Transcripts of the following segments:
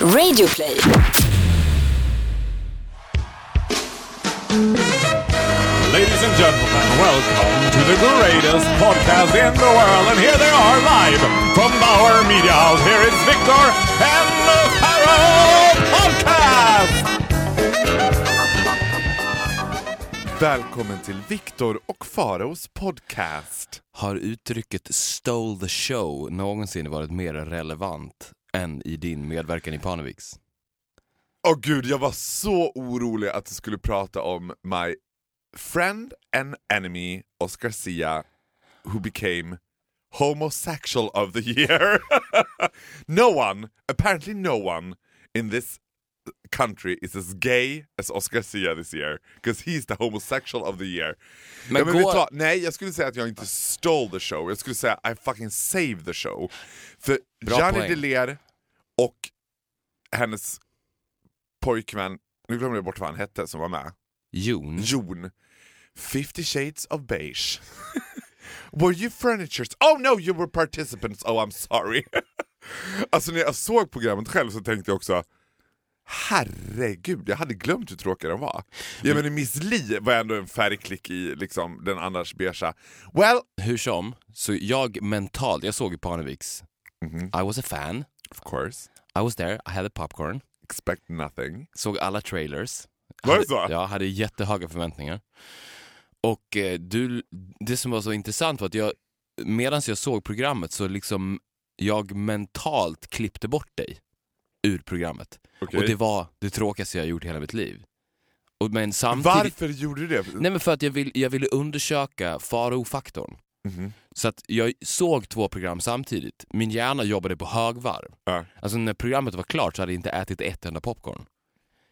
Radioplay. Ladies and gentlemen, welcome to the greatest podcast in the world. And here they are live from Bauer Media House. Here is Victor and the Pharaoh Podcast! Välkommen till Viktor och Faraos podcast. Har uttrycket “stole the show” någonsin varit mer relevant än i din medverkan i Parneviks? Åh gud, jag var så orolig att du skulle prata om my friend and enemy Oscar Sia who became homosexual of the year. no one, apparently no one in this country is as gay as Oscar Sia this year because he's the homosexual of the year. Men ja, men går- vad? Nej, jag skulle säga att jag inte stole the show, jag skulle säga I fucking saved the show. För Bra Gianni. Deler och hennes pojkvän, nu glömde jag bort vad han hette som var med, Jon? Jon. 50 shades of beige. were you furnitures? Oh no, you were participants, oh I'm sorry. alltså när jag såg programmet själv så tänkte jag också Herregud, jag hade glömt hur tråkig den var. Jag menar Miss Li var ändå en färgklick i liksom, den annars beigea. Well, Hur som, så jag mentalt, jag såg ju Parneviks. I was a fan, of course, I was there, I had a popcorn, expect nothing. såg alla trailers. Var det så? Ja, hade jättehöga förväntningar. Och eh, du, det som var så intressant var att jag, medan jag såg programmet så liksom jag mentalt klippte bort dig ur programmet. Okej. Och det var det tråkigaste jag gjort i hela mitt liv. Och, men samtidigt... Varför gjorde du det? Nej men för att jag, vill, jag ville undersöka faro-faktorn. Mhm. Så att jag såg två program samtidigt. Min hjärna jobbade på högvarv. Ja. Alltså när programmet var klart så hade jag inte ätit ett enda popcorn.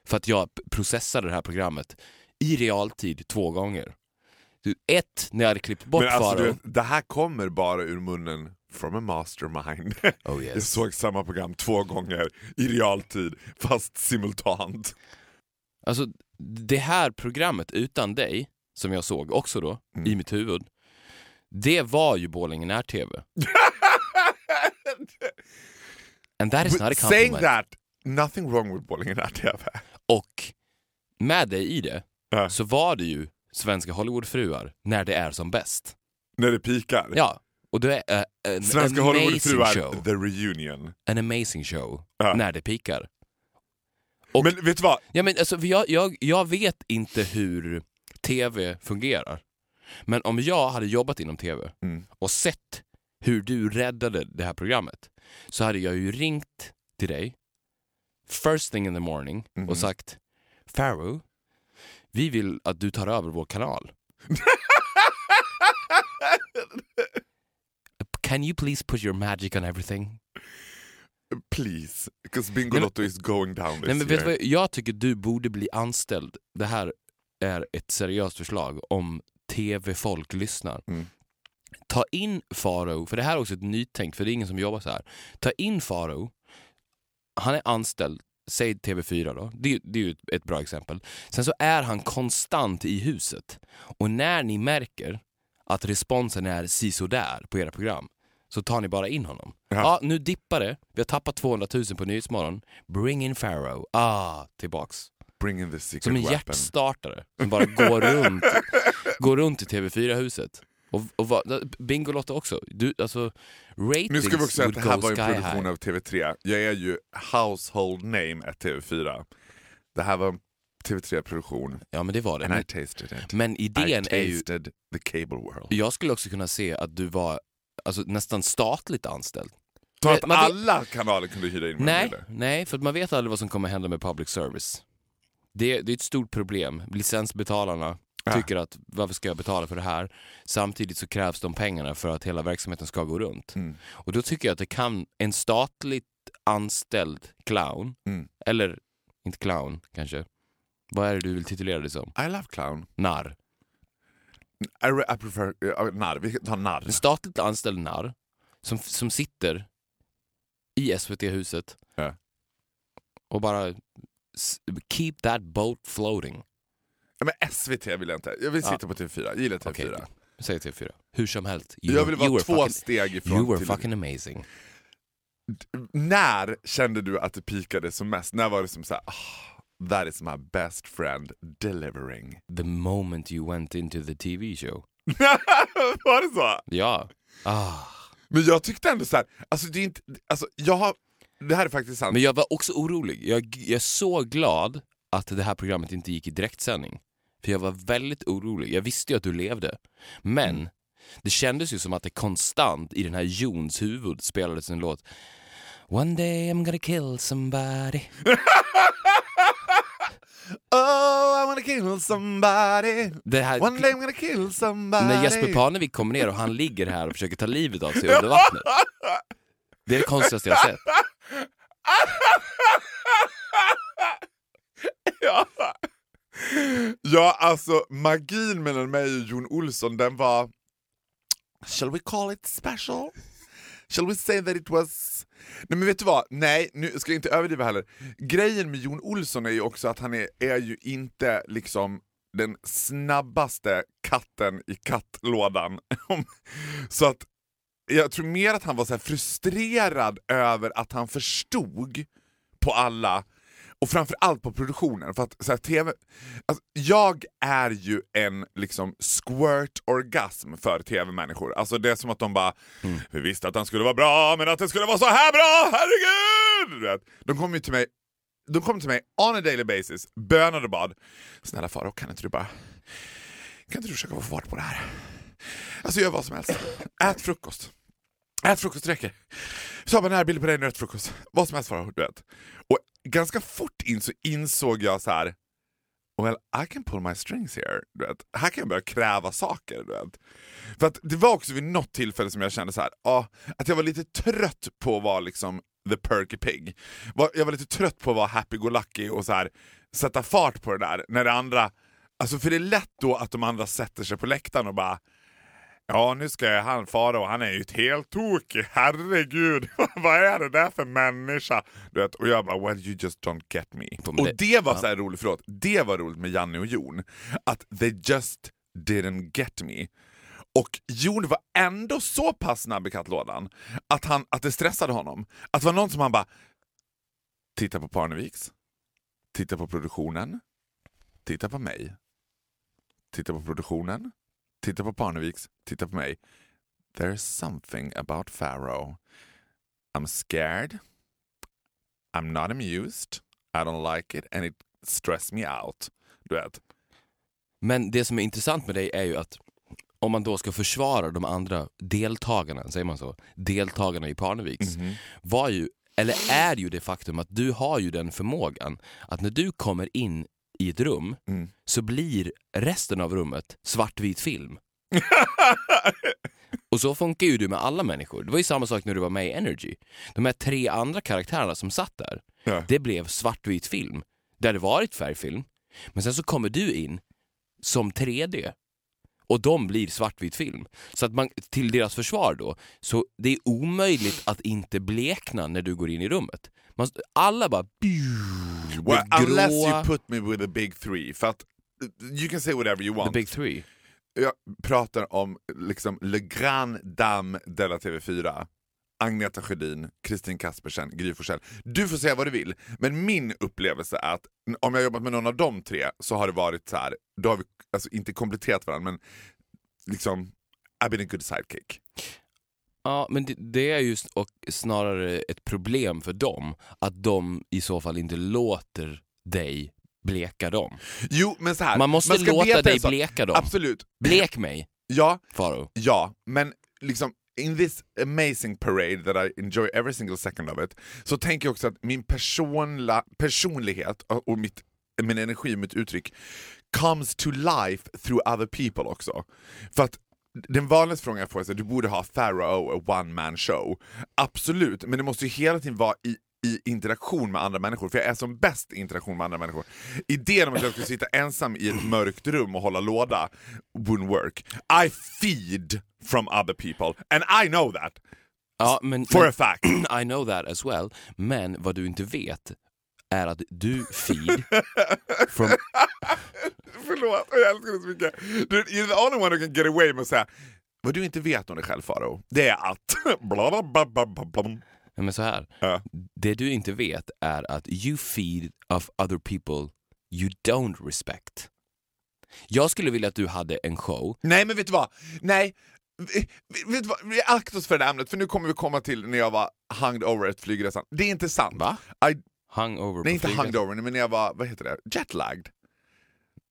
För att jag processade det här programmet i realtid två gånger. Ett, när jag hade klippt bort Men alltså, Faro. du, vet, det här kommer bara ur munnen from a mastermind. Oh, yes. Jag såg samma program två gånger i realtid, fast simultant. Alltså det här programmet utan dig, som jag såg också då, Mm. i mitt huvud. Det var ju Borlänge när-TV. And that is not a But saying compliment. that, nothing wrong with Borlänge TV. Och med dig i det Ja. så var det ju Svenska Hollywoodfruar när det är som bäst. När det pikar. Ja, och det är uh, en Svenska Hollywoodfruar, the reunion. En amazing show Ja. när det pikar. Och- Men vet du vad? Ja, men alltså, jag, jag, jag vet inte hur TV fungerar. Men om jag hade jobbat inom TV Mm. och sett hur du räddade det här programmet så hade jag ju ringt till dig first thing in the morning Mhm. och sagt Farrow, vi vill att du tar över vår kanal. Can you please put your magic on everything? Please, because Bingolotto is going down this Nej, men vet year. vad, jag tycker du borde bli anställd. Det här är ett seriöst förslag om tv-folk lyssnar. Mm. Ta in Faro, för det här är också ett nytänk, för det är ingen som jobbar så här. Ta in Faro, han är anställd, säg TV4 då, det, det är ju ett, ett bra exempel. Sen så är han konstant i huset. Och när ni märker att responsen är sisådär på era program, så tar ni bara in honom. Ja. Ja, nu dippar det. Vi har tappat 200 000 på Nyhetsmorgon. Bring in Pharaoh. Ah, tillbaks. Bring in the secret Som en weapon. hjärtstartare som bara går runt, går runt i TV4-huset. Och, och vad- också. Du, alltså, ratings Nu ska vi också säga att det här var en produktion high. av TV3. Jag är ju household name at TV4. Det här var en TV3-produktion. Ja, men det var det. And I Men, tasted it. men idén I är ju... tasted the cable world. Jag skulle också kunna se att du var alltså, nästan statligt anställd. Så att man vet- alla kanaler kunde hyra in Nej, mig. nej, för att man vet aldrig vad som kommer hända med public service. Det, det är ett stort problem. Licensbetalarna Ja. tycker att varför ska jag betala för det här? Samtidigt så krävs de pengarna för att hela verksamheten ska gå runt. Mm. Och då tycker jag att det kan, en statligt anställd clown, Mm. eller inte clown kanske, vad är det du vill titulera dig som? I love clown. Narr. I, I prefer... Uh, narr, vi tar narr. En statligt anställd narr som, som sitter i SVT-huset Ja. och bara keep that boat floating. Ja, men SVT vill jag inte. Jag vill sitta på TV4. Jag gillar TV4. Okej, säg TV4. Hur som helst. You Jag vill vara två fucking, steg ifrån You were till... fucking amazing. d- när kände du att det pikade som mest? När var det som såhär, oh, that is my best friend delivering? The moment you went into the TV show. var det så? Ja. Ah. Men jag tyckte ändå så här, alltså det är inte, alltså jag har, det här är faktiskt sant. Men jag var också orolig. Jag, jag är så glad att det här programmet inte gick i direktsändning. För jag var väldigt orolig. Jag visste ju att du levde. Men Mm. det kändes ju som att det konstant i den här Jons huvud spelades en låt. One day I'm gonna kill somebody. Oh I wanna kill somebody, Det här, one day I'm gonna kill somebody. när Jesper Parnevik kommer ner och han ligger här och försöker ta livet av sig under vattnet. Det är det konstigaste jag sett. ja. ja, alltså magin mellan mig och Jon Olsson den var... Shall we call it special? Shall we say that it was... Nej men vet du vad, nej nu ska jag inte överdriva heller. Grejen med Jon Olsson är ju också att han är, är ju inte liksom den snabbaste katten i kattlådan. så att jag tror mer att han var så här frustrerad över att han förstod på alla och framförallt på produktionen. För att så här, TV, alltså, jag är ju en liksom squirt-orgasm för tv-människor. Alltså det är som att de bara, vi visste att han skulle vara bra men att det skulle vara så här bra, herregud! De kommer ju till mig de kom till mig on a daily basis, bönade och bad. Snälla Farao, kan inte du bara... Kan inte du försöka få fart på det här? Alltså gör vad som helst. Ät frukost. Ät frukost, det räcker. Så bara närbilder på dig när du äter frukost. Vad som helst bara du vet. Och ganska fort in så insåg jag så här. Well, I can pull my strings here. Du vet. Här kan jag börja kräva saker. Du vet. För att det var också vid något tillfälle som jag kände så här, ah, att jag var lite trött på att vara liksom the perky pig. Jag var lite trött på att vara happy-go-lucky och så här, sätta fart på det där. När det andra, alltså för det är lätt då att de andra sätter sig på läktaren och bara Ja, nu ska jag han fara och han är ju ett helt tokig. Herregud, vad är det där för människa? Du vet, och jag bara, well you just don't get me. Och det- var så roligt, förlåt, det var roligt med Janne och Jon. Att they just didn't get me. Och Jon var ändå så pass snabb i kattlådan att, han, att det stressade honom. Att det var någon som han bara, titta på Parneviks, titta på produktionen, titta på mig, titta på produktionen, titta på Parneviks, titta på mig. There's something about Pharaoh. I'm scared, I'm not amused, I don't like it and it stress me out. Du vet. Men det som är intressant med dig är ju att om man då ska försvara de andra deltagarna, säger man så, deltagarna i Parneviks, var ju, eller är ju det faktum att du har ju den förmågan att när du kommer in i ett rum Mm. så blir resten av rummet svartvit film. Och så funkar ju du med alla människor. Det var ju samma sak när du var med i Energy. De här tre andra karaktärerna som satt där, Ja. det blev svartvit film. Det hade varit färgfilm, men sen så kommer du in som 3D och de blir svartvit film. Så att man, till deras försvar då, så det är omöjligt att inte blekna när du går in i rummet. Man, alla bara... Well, unless you put me with the big three. För att, you can say whatever you The want. big three. Jag pratar om liksom Le Grand Dame de la TV4. Agneta Sjödin, Kristin Kaspersen, Gry Forssell. Du får säga vad du vill, men min upplevelse är att om jag har jobbat med någon av de tre så har det varit så här. då har vi alltså inte kompletterat varandra men liksom I've been a good sidekick. Ja, men det, det är ju snarare ett problem för dem att de i så fall inte låter dig bleka dem. Jo men så här. Man måste ska låta dig bleka dem. Absolut. Blek mig, Ja, Faro. Ja, men liksom in this amazing parade that I enjoy every single second of it så tänker jag också att min personla, personlighet och och mitt, min energi och mitt uttryck comes to life through other people också. För att den vanligaste frågan jag får är att du borde ha Pharaoh, a one man show. Absolut, men det måste ju hela tiden vara i i interaktion med andra människor, för jag är som bäst i interaktion med andra människor. Idén om att jag skulle sitta ensam i ett mörkt rum och hålla låda wouldn't work. I feed from other people, and I know that Ja, men, for men a fact. I know that as well. Men vad du inte vet är att du feed from... Förlåt, jag älskar det så mycket. Du, you're the only one who can get away med att säga vad du inte vet om dig själv Faro, det är att... bla, bla, bla, bla, men så här. Ja. Det du inte vet är att you feed of other people you don't respect. Jag skulle vilja att du hade en show. Nej men vet du vad? Nej, vi- vet du vad? Vi aktar oss för det ämnet för nu kommer vi komma till när jag var hunged over ett flygresan. Det är inte sant. Va? I, Hungover nej inte på hunged flyget. over, men när jag var, vad heter det, jetlagged.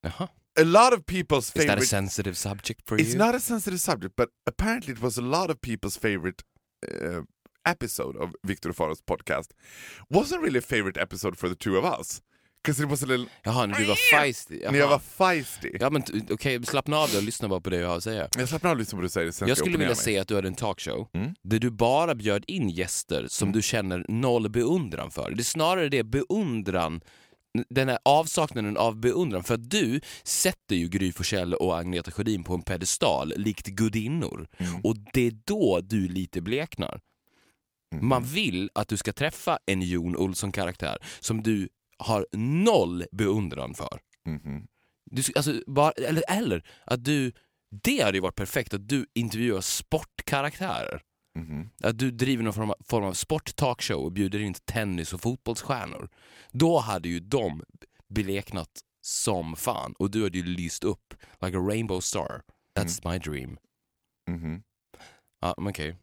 Jaha. A lot of people's Is that a favorite... sensitive subject for It's you? not a sensitive subject, but apparently it was a lot of people's favorite uh, episode of Victor Faros podcast. Wasn't really a favorite episode for the two of us. Because it was a little... Jaha, när du var feisty. Jaha. När jag var feisty. Ja men okej, slappna av dig och lyssna bara på det jag har att säga. Jag slappnar av lite som du säger, sen Jag skulle vilja mig. se att du hade en talkshow Mm. där du bara bjöd in gäster som du känner noll beundran för. Det är snarare det beundran, den här avsaknaden av beundran. För att du sätter ju Gry Forssell och Agneta Sjödin på en pedestal likt gudinnor. Mm. Och det är då du lite bleknar. Mm. Man vill att du ska träffa en Jon Olsson-karaktär som du har noll beundran för. Mhm. Du, alltså, bara, eller, eller att du, det hade ju varit perfekt att du intervjuar sportkaraktärer. Mhm. Att du driver någon form av, form av sporttalkshow och bjuder in tennis och fotbollsstjärnor. Då hade ju de bleknat som fan och du hade ju lyst upp like a rainbow star. That's my dream. Mhm. Ja, men okej.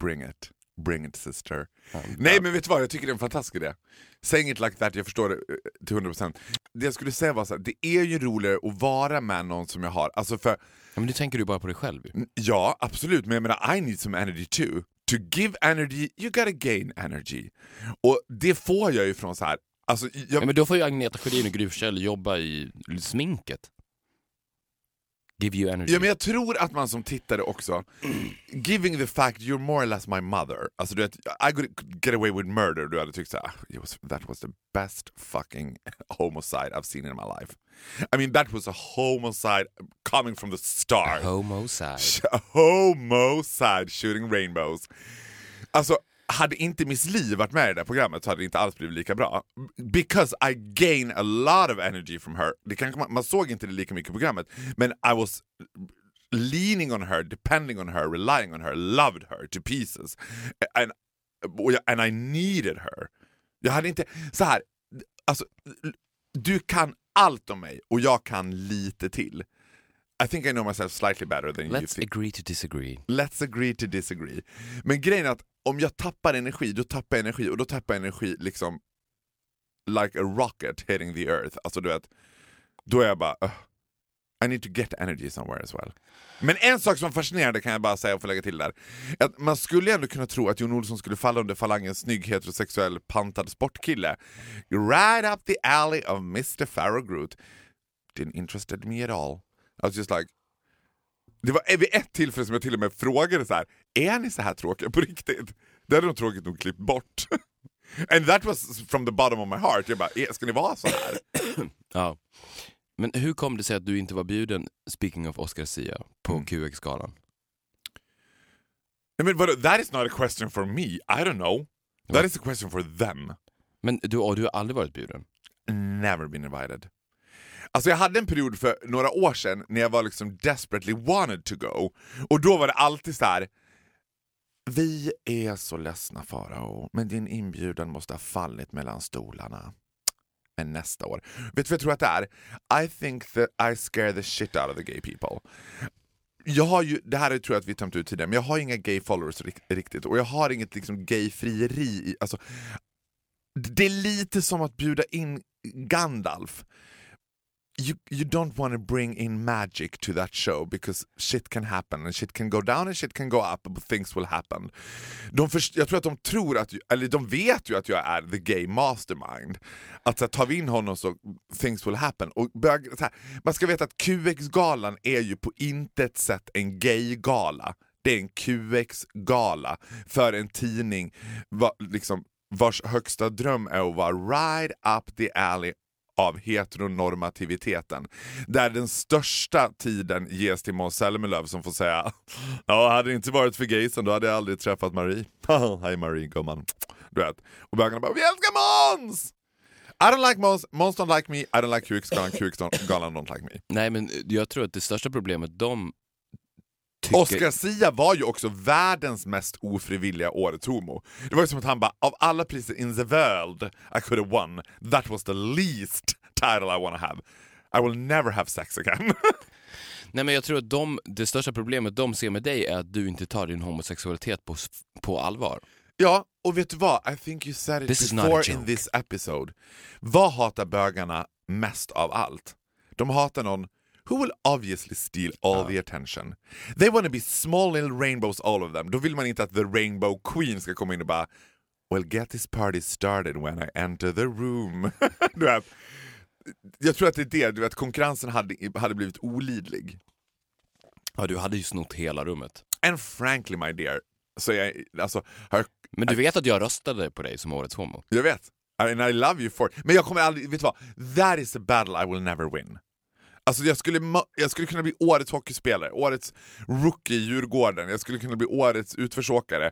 Bring it. Bring it sister. Ja, Nej men vet du vad, jag tycker det är en fantastisk idé. Saying it like that, jag förstår det eh, till 100%. Det jag skulle säga var så här, det är ju roligare att vara med någon som jag har, alltså för, Ja, men nu tänker du bara på dig själv ju. ja absolut, men jag menar I need some energy too. To give energy, you gotta gain energy. Och det får jag ju från så här. Alltså, jag, Ja, men då får ju Agneta Sjödin och Gry jobba i sminket. Give you energy. Ja, men jag tror att man som tittare också, giving the fact you're more or less my mother, alltså du vet, I could get away with murder, du hade tyckt såhär, "Ah, it was, that was the best fucking homicide I've seen in my life. I mean that was a homicide coming from the start. Homicide. A homicide shooting rainbows. Alltså, hade inte Miss Li varit med i det där programmet så hade det inte alls blivit lika bra. Because I gain a lot of energy from her. Det kan, man, man såg inte det lika mycket i programmet, men I was leaning on her, depending on her, relying on her, loved her to pieces. And, and I needed her. Jag hade inte... Så här, alltså, du kan allt om mig och jag kan lite till. I think I know myself slightly better than you Let's think. agree to disagree. Let's agree to disagree. Men grejen är att om jag tappar energi, då tappar jag energi och då tappar jag energi liksom like a rocket hitting the earth. Alltså du vet, då är jag bara "Ugh, I need to get energy somewhere as well. Men en sak som är fascinerande kan jag bara säga och få lägga till där. Att man skulle ändå kunna tro att Jon Olsson skulle falla under falangen snygg heterosexuell pantad sportkille. Right up the alley of Mr. Farrow Groot. Didn't interested me at all. I was just like det var vid ett tillfälle som jag till och med frågade så här: är ni så här tråkiga på riktigt? Det hade de tråkigt nog klippt bort. And that was from the bottom of my heart. Jag bara, "Eh, ska ni vara så här? Ja. Men hur kom det sig att du inte var bjuden, speaking of Oscar Sia, på Mm. QX-galan? I mean, but that is not a question for me. I don't know. That is a question for them. Men du, och du har aldrig varit bjuden? Never been invited. Alltså jag hade en period för några år sedan när jag var liksom desperately wanted to go. Och då var det alltid så här. Vi är så ledsna Farao, men din inbjudan måste ha fallit mellan stolarna. Men nästa år. Vet du vad jag tror att det är? I think that I scare the shit out of the gay people. Jag har ju, det här tror jag att vi tömt ut tidigare, men jag har inga gay followers riktigt och jag har inget liksom gay-frieri. Alltså, det är lite som att bjuda in Gandalf. You, you don't want to bring in magic to that show because shit can happen and shit can go down and shit can go up but things will happen. De först, jag tror att de tror att, eller de vet ju att jag är the gay mastermind. Att så här, tar vi in honom så things will happen. Och börjar, så här, man ska veta att QX-galan är ju på intet sätt en gay-gala. Det är en QX-gala för en tidning va, liksom, vars högsta dröm är att vara right up the alley av heteronormativiteten. Där den största tiden ges till Måns Zelmerlöw som får säga Ja, hade det inte varit för gaysen då hade jag aldrig träffat Marie. Hej Marie gumman. Du vet. Och bögarna bara Vi älskar Måns! I don't like Måns, Måns don't like me, I don't like QX-galan, QX-galan don't like me. Nej, men jag tror att det största problemet de tycker... Oscar Sia var ju också världens mest ofrivilliga årets homo. Det var ju som att han bara, av alla priser in the world I could have won, that was the least title I wanna have. I will never have sex again. Nej men jag tror att de, det största problemet de ser med dig är att du inte tar din homosexualitet på, på allvar. ja, och vet du vad? I think you said it This before in this episode. Vad hatar bögarna mest av allt? De hatar någon who will obviously steal all the attention. They wanna be small little rainbows all of them. Då vill man inte att the rainbow queen ska komma in och bara Well get this party started when I enter the room. du vet, jag tror att det är det, du vet, konkurrensen hade, hade blivit olidlig. Ja, du hade ju snott hela rummet. And frankly my dear, så jag, alltså, har, Men du vet att jag röstade på dig som årets homo? jag vet, and I love you for it. Men jag kommer aldrig, vet du vad? That is a battle I will never win. Alltså jag skulle, jag skulle kunna bli årets hockeyspelare, årets rookie i Djurgården, jag skulle kunna bli årets utförsåkare.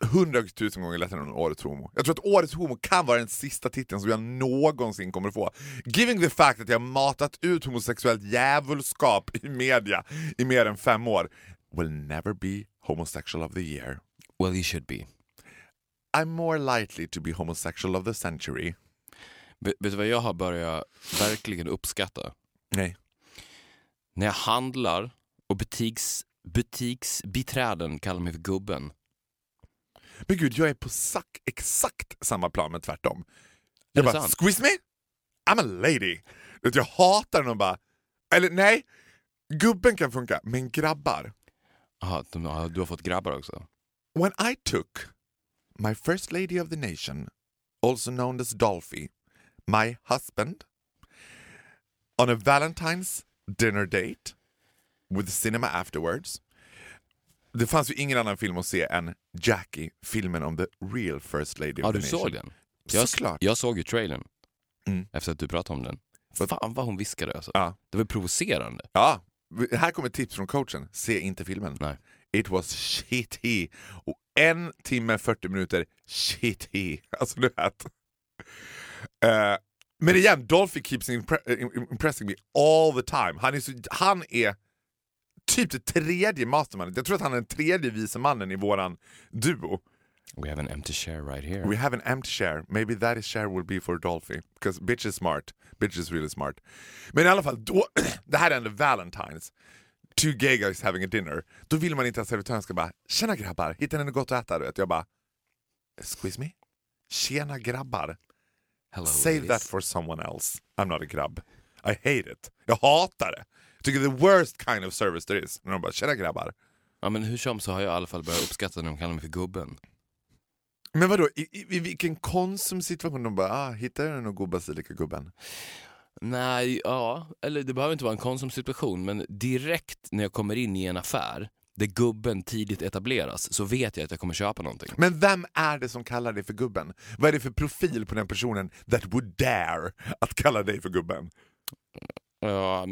Hundratusen gånger lättare än årets homo. Jag tror att årets homo kan vara den sista titeln som jag någonsin kommer få. Giving the fact att jag matat ut homosexuellt djävulskap i media i mer än fem år will never be homosexual of the year. Well you should be. I'm more likely to be homosexual of the century. Vet du vad jag har börjat verkligen uppskatta? Nej. När jag handlar och butiks, butiksbiträden kallar mig för gubben. Men gud, jag är på sak, exakt samma plan men tvärtom. Jag bara, sant? squeeze me? I'm a lady. Jag hatar när de bara, eller nej, gubben kan funka, men grabbar. Aha, de, ja, du har fått grabbar också? When I took my first lady of the nation, also known as Dolphy, my husband, on a Valentine's dinner date with cinema afterwards. Det fanns ju ingen annan film att se än Jackie, filmen om the real first lady Ja, of the du nation. såg den? Jag, Såklart. jag såg ju trailern. Mm. Efter att du pratade om den. Fan vad hon viskade alltså. Ja. Det var provocerande. Ja, här kommer tips från coachen. Se inte filmen. Nej. It was shitty. Och en timme 40 minuter shitty. Alltså du vet. Eh, men igen, Dolphy keeps impre- im- impressing me all the time. Han är, så, han är typ det tredje mastermannen. Jag tror att han är den tredje vise mannen i våran duo. We have an empty chair right here. We have an empty chair. Maybe that is chair will be for Dolphy. Because bitch is smart. Bitch is really smart. Men i alla fall, då, det här är ändå Valentine's. Two gay guys having a dinner. Då vill man inte att servitören ska bara “Tjena grabbar, hittar ni något gott att äta?” du vet. Jag bara “Squeeze me? Tjena grabbar? Hello, Save ladies. that for someone else. I'm not a grabb. I hate it. Jag hatar det. Jag tycker the worst kind of service there is. När de bara “Tjena grabbar”. Ja men hur som så har jag i alla fall börjat uppskatta när de kallar mig för gubben. Men vadå, i, i, i vilken konsumsituation de bara ah, “Hittar du någon god basilika-gubben?” Nej, ja, eller det behöver inte vara en konsumsituation men direkt när jag kommer in i en affär där gubben tidigt etableras så vet jag att jag kommer köpa någonting. Men vem är det som kallar dig för gubben? Vad är det för profil på den personen that would dare att kalla dig för gubben? Ja,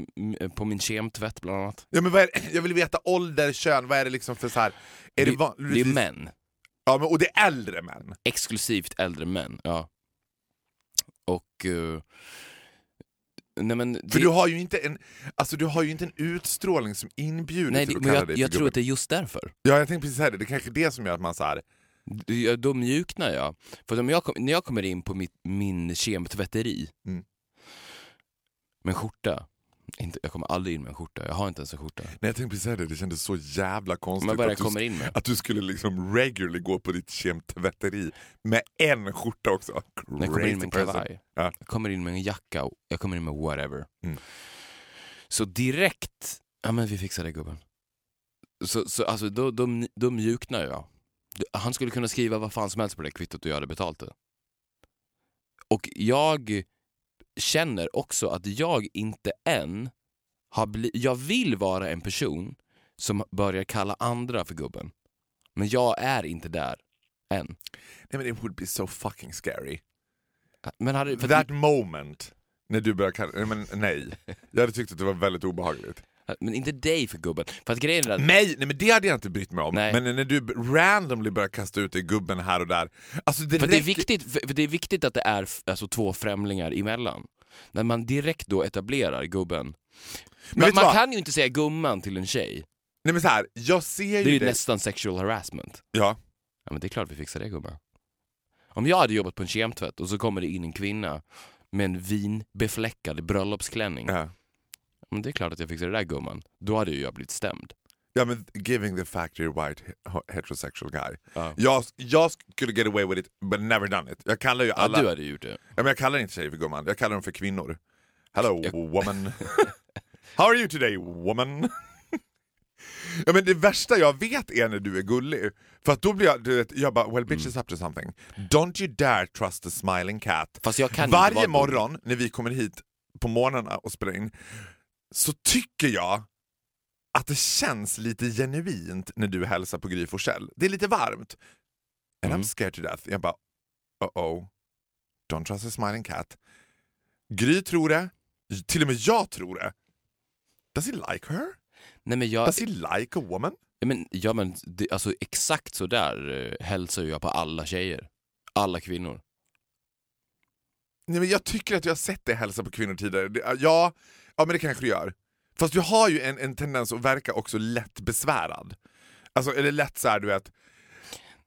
på min kemtvätt bland annat. Ja, men är? Jag vill veta ålder, kön, vad är det liksom för så här? Är det, det, det är män. Ja, men, och det är äldre män. Exklusivt äldre män, ja. Och... eh, nej men... För det- du har ju inte en, alltså du har ju inte en utstrålning som inbjuder nej, till det, att men kalla jag, dig för jag tror att det är just därför. Ja, jag tänkte precis säga det. Det är kanske är det som gör att man så här. Ja, Då mjuknar jag. För om jag kom, när jag kommer in på mitt, min kemtvätteri Mm. med en skjorta, inte, jag kommer aldrig in med en skjorta, jag har inte ens en skjorta. Nej, jag tänkte precis säga det. Det kändes så jävla konstigt att, du, att du skulle liksom regularly gå på ditt kemtvätteri med en skjorta också. När jag kommer in med en Crazy kavaj, Ja. jag kommer in med en jacka, och jag kommer in med whatever. Mm. Så direkt, ja men vi fixar det gubben. Så, så alltså då, då, då mjuknar jag. Han skulle kunna skriva vad fan som helst på det kvittot och jag hade betalt det. Och jag känner också att jag inte än har blivit, jag vill vara en person som börjar kalla andra för gubben. Men jag är inte där än. Nej men it would be so fucking scary. Men hade, för That moment, när du börjar kalla, nej, men nej. Jag hade tyckt att det var väldigt obehagligt. Men inte dig för gubben. För att grejen är att, Nej, nej men det hade jag inte brytt mig om. Nej. Men när du randomly börjar kasta ut dig gubben här och där. Alltså det för det, är viktigt, för det är viktigt att det är alltså, två främlingar emellan. När man direkt då etablerar gubben. Men Man, man kan ju inte säga gumman till en tjej. Nej men så här, jag ser ju Det är ju det- nästan sexual harassment. Ja. Ja men det är klart vi fixar det gumman. Om jag hade jobbat på en kemtvätt och så kommer det in en kvinna med en vinbefläckad bröllopsklänning. ja. Men det är klart att jag fixar det där gumman. Då hade ju jag blivit stämd. Ja men giving the factory white he- heterosexual guy. Ja. Jag, jag skulle get away with it but never done it. Jag kallar ju alla... Ja, du hade gjort det. Ja, men jag kallar inte tjejer för gumman, jag kallar dem för kvinnor. Hello Jag- woman. How are you today woman? ja, men det värsta jag vet är när du är gullig. För att då blir jag, du vet, jag bara well bitch is up to something. Don't you dare trust the smiling cat. Varje morgon när vi kommer hit på morgnarna och spelar in så tycker jag att det känns lite genuint när du hälsar på Gry Forssell. Det är lite varmt. And Mm. I'm scared to death. Jag bara, uh-oh. Don't trust a smiling cat. Gry tror det. Till och med jag tror det. Does he like her? Nej men jag, Does he like a woman? ja, men, ja, men det, alltså exakt så där eh, hälsar jag på alla tjejer. Alla kvinnor. Nej, men jag tycker att jag har sett dig hälsa på kvinnor tidigare. Det, ja, ja, men det kanske du gör. Fast du har ju en, en tendens att verka också lätt besvärad. Alltså, eller lätt så här, du vet.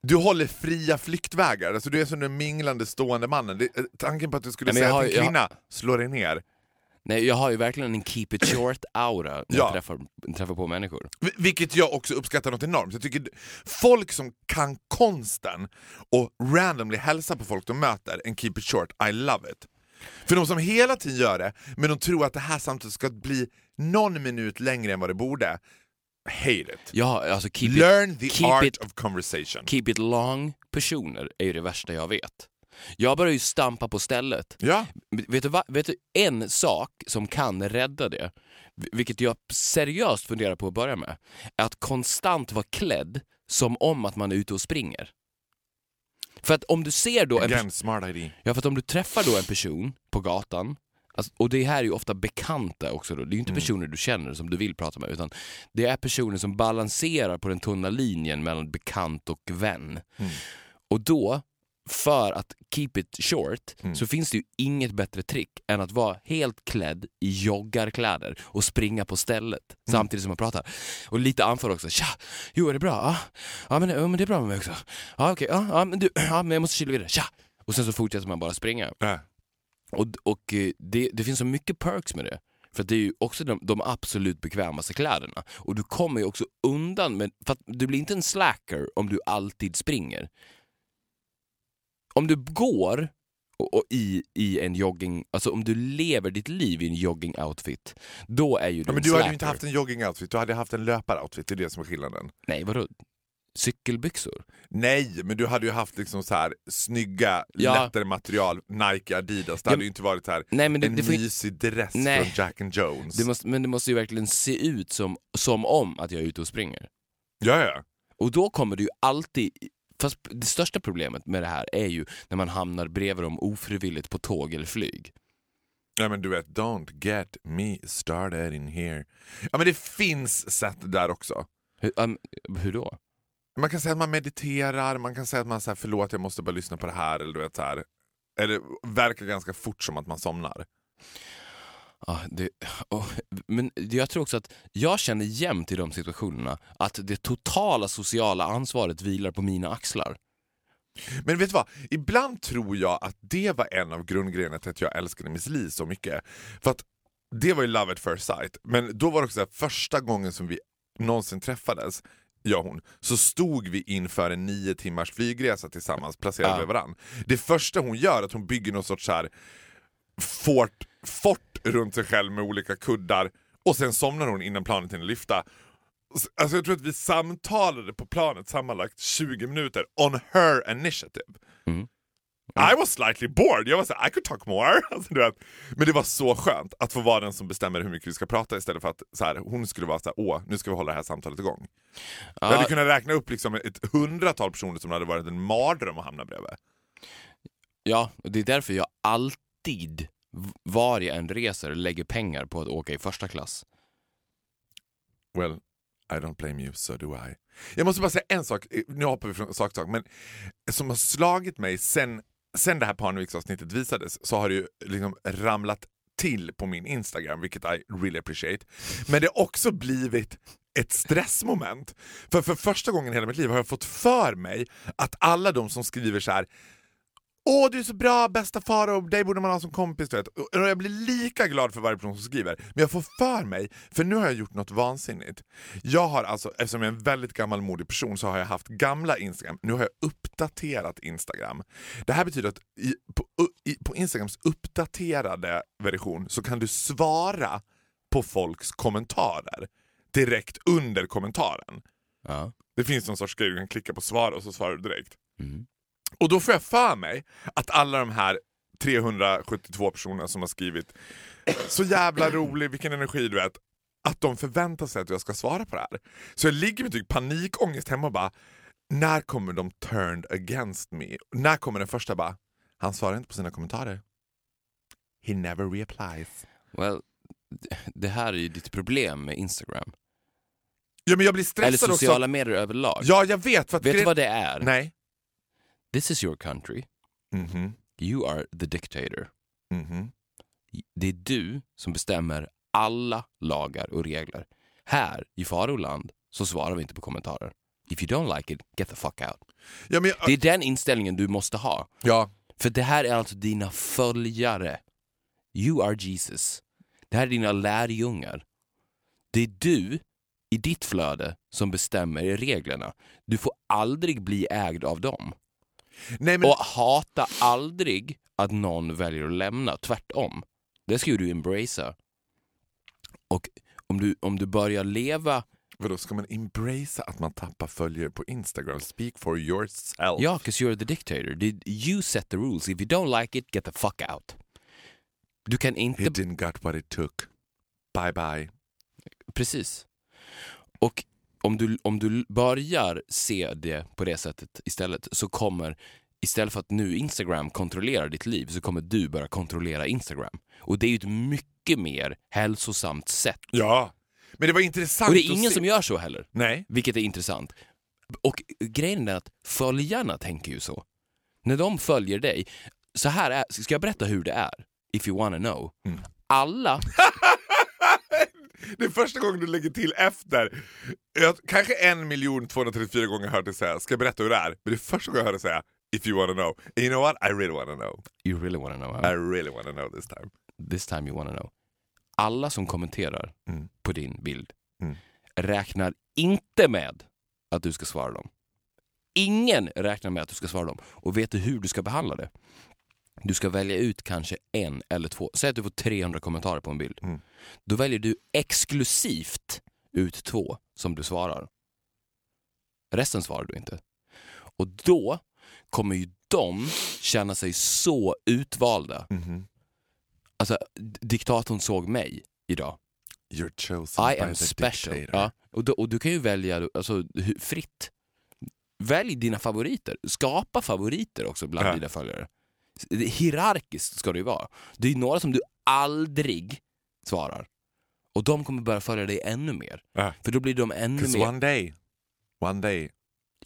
Du håller fria flyktvägar, alltså, du är som den minglande stående mannen. Det, eh, tanken på att du skulle Nej, säga jag till en har- jag kvinna, slå dig ner. Nej, jag har ju verkligen en keep it short-aura när Ja. jag träffar, träffar på människor. Vi- Vilket jag också uppskattar något enormt. Jag tycker folk som kan konsten och randomly hälsa på folk de möter and keep it short, I love it. För de som hela tiden gör det, men de tror att det här samtalet ska bli någon minut längre än vad det borde, hate it. Ja, alltså keep it, Learn the keep art it- of conversation. keep it long personer är ju det värsta jag vet. Jag börjar ju stampa på stället. Ja, Vet du, vet du en sak som kan rädda det, vilket jag seriöst funderar på att börja med, är att konstant vara klädd som om att man är ute och springer. För att om du ser då en again, smart idea. Ja, för att om du träffar då en person på gatan, alltså, och det här är ju ofta bekanta också, då. det är ju inte personer du känner som du vill prata med, utan det är personer som balanserar på den tunna linjen mellan bekant och vän. Och då, för att keep it short, så finns det ju inget bättre trick än att vara helt klädd i joggarkläder och springa på stället samtidigt som man pratar. Och lite anför också. Tja, jo är det bra? Ja, ja, men, ja men det är bra med mig också. Ja okej, ja, ja, men du, ja men jag måste kila vidare. Tja! Och sen så fortsätter man bara springa. Äh. Och, och eh, det, det finns så mycket perks med det. För det är ju också de, de absolut bekvämaste kläderna. Och du kommer ju också undan med, för du blir inte en slacker om du alltid springer. Om du går och, och i, i en jogging, alltså om du lever ditt liv i en jogging-outfit, då är ju du Ja, men en du slacker. hade ju inte haft en jogging-outfit, du hade haft en löpar-outfit, det är det som är skillnaden. Nej, vadå? Cykelbyxor? Nej, men du hade ju haft liksom så här snygga, Ja. lättare material, Nike, Adidas. Det Ja, hade ju inte varit så här Nej, det, en det ju- mysig dress Nej. från Jack and Jones. det måste, men det måste ju verkligen se ut som, som om att jag är ute och springer. Ja, ja. Och då kommer det ju alltid... Fast det största problemet med det här är ju när man hamnar bredvid dem ofrivilligt på tåg eller flyg. Ja men du vet, don't get me started in here. Ja men det finns sätt där också. Hur, um, hur då? Man kan säga att man mediterar, man kan säga att man säger förlåt jag måste bara lyssna på det här eller du vet så här. Eller verkar ganska fort som att man somnar. Ja, det, och, men jag tror också att jag känner jämt i de situationerna att det totala sociala ansvaret vilar på mina axlar. Men vet du vad? Ibland tror jag att det var en av grundgrejerna till att jag älskade Miss Li så mycket. För att det var ju love at first sight. Men då var det också här, första gången som vi någonsin träffades, jag och hon, så stod vi inför en nio timmars flygresa tillsammans placerade Ja. vid varandra. Det första hon gör är att hon bygger någon sorts så här fort, fort runt sig själv med olika kuddar och sen somnar hon innan planet hinner lyfta. Alltså jag tror att vi samtalade på planet sammanlagt 20 minuter on her initiative. Mm. I was slightly bored, jag var såhär I could talk more. Alltså. Men det var så skönt att få vara den som bestämmer hur mycket vi ska prata istället för att så här, hon skulle vara såhär, åh nu ska vi hålla det här samtalet igång. Jag hade kunnat räkna upp liksom ett hundratal personer som hade varit en mardröm att hamna bredvid. ja, och det är därför jag alltid, var jag än reser, lägger pengar på att åka i första klass. Well, I don't blame you, so do I. Jag måste bara säga en sak, nu hoppar vi från sak till sak, men som har slagit mig sen, sen det här Parneviks-avsnittet visades så har det ju liksom ramlat till på min Instagram, vilket I really appreciate. Men det har också blivit ett stressmoment. För för första gången i hela mitt liv har jag fått för mig att alla de som skriver så här Åh du är så bra, bästa Farao, dig borde man ha som kompis. Du vet. Och jag blir lika glad för varje person som skriver. Men jag får för mig, för nu har jag gjort något vansinnigt. Jag har alltså, eftersom jag är en väldigt gammalmodig person så har jag haft gamla Instagram. Nu har jag uppdaterat Instagram. Det här betyder att i, på, i, på Instagrams uppdaterade version så kan du svara på folks kommentarer direkt under kommentaren. Ja. Det finns någon sorts grej du kan klicka på svara och så svarar du direkt. Mm. Och då får jag för mig att alla de här 372 personerna som har skrivit så jävla rolig, vilken energi du vet, att de förväntar sig att jag ska svara på det här. Så jag ligger med typ panikångest hemma och bara, när kommer de turned against me? När kommer den första bara, han svarar inte på sina kommentarer. He never replies. Well, det här är ju ditt problem med Instagram. Ja men jag blir Eller stressad sociala också. medier överlag. Ja jag vet. För att Vet du vad det är? Nej. This is your country. Mhm, You are the dictator. mhm. Det är du som bestämmer alla lagar och regler. Här i Faroland så svarar vi inte på kommentarer. If you don't like it, get the fuck out. Ja, men Det är den inställningen du måste ha. ja. För det här är alltså dina följare. You are Jesus. Det här är dina lärjungar. Det är du i ditt flöde som bestämmer reglerna. Du får aldrig bli ägd av dem. Nej, men, Och hata aldrig att någon väljer att lämna, tvärtom. Det ska ju du embracea. Och om du, om du börjar leva, vadå, ska man embracea att man tappar följare på Instagram? Speak for yourself. ja, 'cause you're the dictator. You set the rules. If you don't like it, get the fuck out. Du kan inte... didn't got what it took. Bye bye. Precis. Och om du, om du börjar se det på det sättet istället så kommer, istället för att nu Instagram kontrollerar ditt liv så kommer du börja kontrollera Instagram. Och det är ju ett mycket mer hälsosamt sätt. Ja. Men det var intressant Och det är ingen som gör så heller, Nej. vilket är intressant. Och grejen är att följarna tänker ju så. När de följer dig, så här är, ska jag berätta hur det är? If you wanna know. Mm. Alla Det är första gången du lägger till efter. Jag, kanske en miljon 234 gånger hört dig säga, ska jag berätta hur det är? Men det är första gången jag hör dig säga, if you wanna know. And you know what? I really wanna know. You really wanna know. I really wanna know this time. This time you wanna know. Alla som kommenterar Mm. på din bild Mm. räknar inte med att du ska svara dem. Ingen räknar med att du ska svara dem. Och vet du hur du ska behandla det? Du ska välja ut kanske en eller två. Säg att du får 300 kommentarer på en bild. Mm. Då väljer du exklusivt ut två som du svarar. Resten svarar du inte. Och då kommer ju de känna sig så utvalda. Mhm. Alltså, d- diktatorn såg mig idag. You're chosen I by am the special. dictator. Ja. Och, du, och du kan ju välja alltså, fritt. Välj dina favoriter. Skapa favoriter också bland Ja. dina följare. Hierarkiskt ska det ju vara. Det är några som du aldrig svarar. Och de kommer börja följa dig ännu mer. Ja. För då blir de ännu mer... one day, one day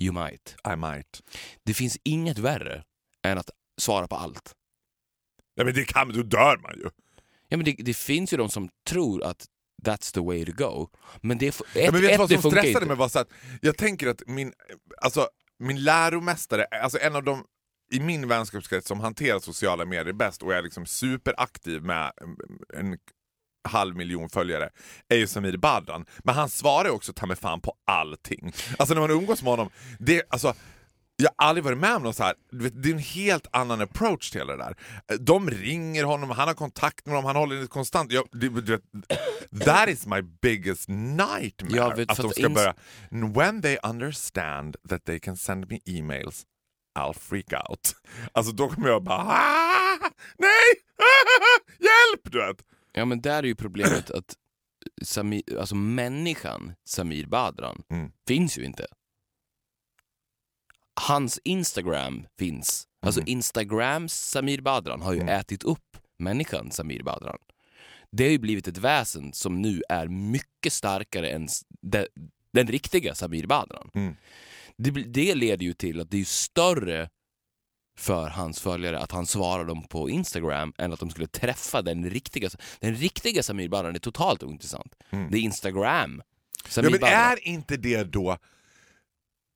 You might. I might. Det finns inget värre än att svara på allt. Ja men det kan då dör man ju. Ja, men det, det finns ju de som tror att that's the way to go. Men det, ett, Ja, men vet ett, vad som stressade inte. mig var så att jag tänker att min, alltså, min läromästare, alltså en av de i min vänskapskrets som hanterar sociala medier bäst och är liksom superaktiv med en halv miljon följare är ju Samir Badran. Men han svarar ju också ta mig fan på allting. Alltså när man umgås med honom, det, alltså, jag har aldrig varit med om något så här. Det är en helt annan approach till det där. De ringer honom, han har kontakt med dem, han håller det konstant. Jag, du, du that is my biggest nightmare. Jag vet, att de ska börja... When they understand that they can send me emails I'll freak out. Alltså då kommer jag bara ah, nej, hjälp! Du vet. Ja men där är ju problemet att Samir, alltså människan Samir Badran Mm. finns ju inte. Hans Instagram finns. Alltså Instagrams Samir Badran har ju Mm. ätit upp människan Samir Badran. Det har ju blivit ett väsen som nu är mycket starkare än de, den riktiga Samir Badran. Mm. Det, det leder ju till att det är större för hans följare att han svarar dem på Instagram än att de skulle träffa den riktiga. Den riktiga Samir Badran är totalt ointressant. Mm. Det är Instagram Ja, men Badran. är inte det då,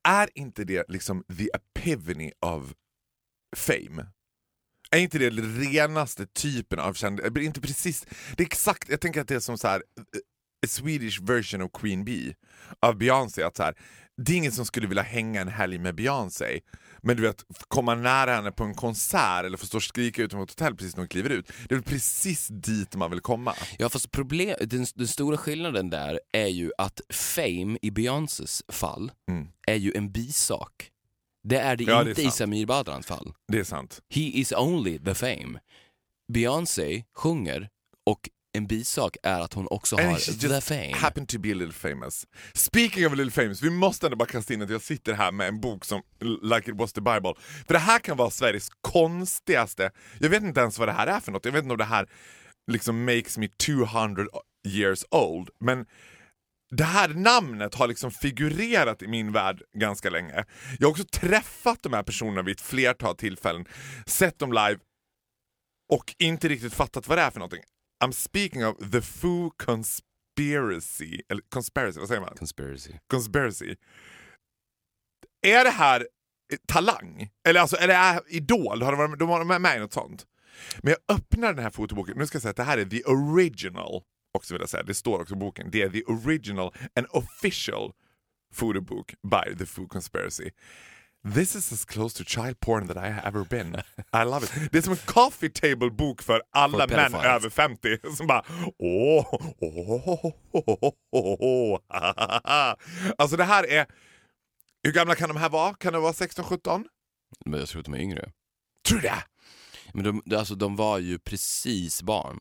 är inte det liksom the epivany of fame? Är inte det den renaste typen av kändis? Inte precis, det är exakt, jag tänker att det är som så här eh, a Swedish version of Queen Bee av Beyoncé. Att så här, det är ingen som skulle vilja hänga en helg med Beyoncé. Men du vet, komma nära henne på en konsert eller få stå och skrika utanför ett hotell precis när hon kliver ut. Det är väl precis dit man vill komma. Ja fast problem, den, den stora skillnaden där är ju att fame i Beyoncés fall Mm. är ju en bisak. Det är det Ja, det är inte i. Samir Badrans fall. Det är sant. He is only the fame. Beyoncé sjunger och en bisak är att hon också And har the fame. happen to be a little famous. Speaking of a little famous, vi måste ändå bara kasta in att jag sitter här med en bok som Like it was the Bible. För det här kan vara Sveriges konstigaste, jag vet inte ens vad det här är för något, jag vet inte om det här liksom makes me 200 years old, men det här namnet har liksom figurerat i min värld ganska länge. Jag har också träffat de här personerna vid ett flertal tillfällen, sett dem live och inte riktigt fattat vad det är för någonting. I'm speaking of the Foo Conspiracy, eller conspiracy, vad säger man? Conspiracy. Conspiracy. Är det här talang? Eller alltså, är det Idol? Har de varit, de varit med i något sånt? Men jag öppnar den här fotoboken, nu ska jag säga att det här är the original, också vill jag säga, det står också i boken, det är the original and official photobook by the Foo Conspiracy. This is as close to child porn that I have ever been. I love it. Det är som en coffee table bok för alla For män över 50 som bara åh, åh, åh, åh, åh. Alltså det här är, hur gamla kan de här vara? Kan de vara 16-17? Men jag tror att de är yngre. Tror du det? Men de- alltså, de var ju precis barn.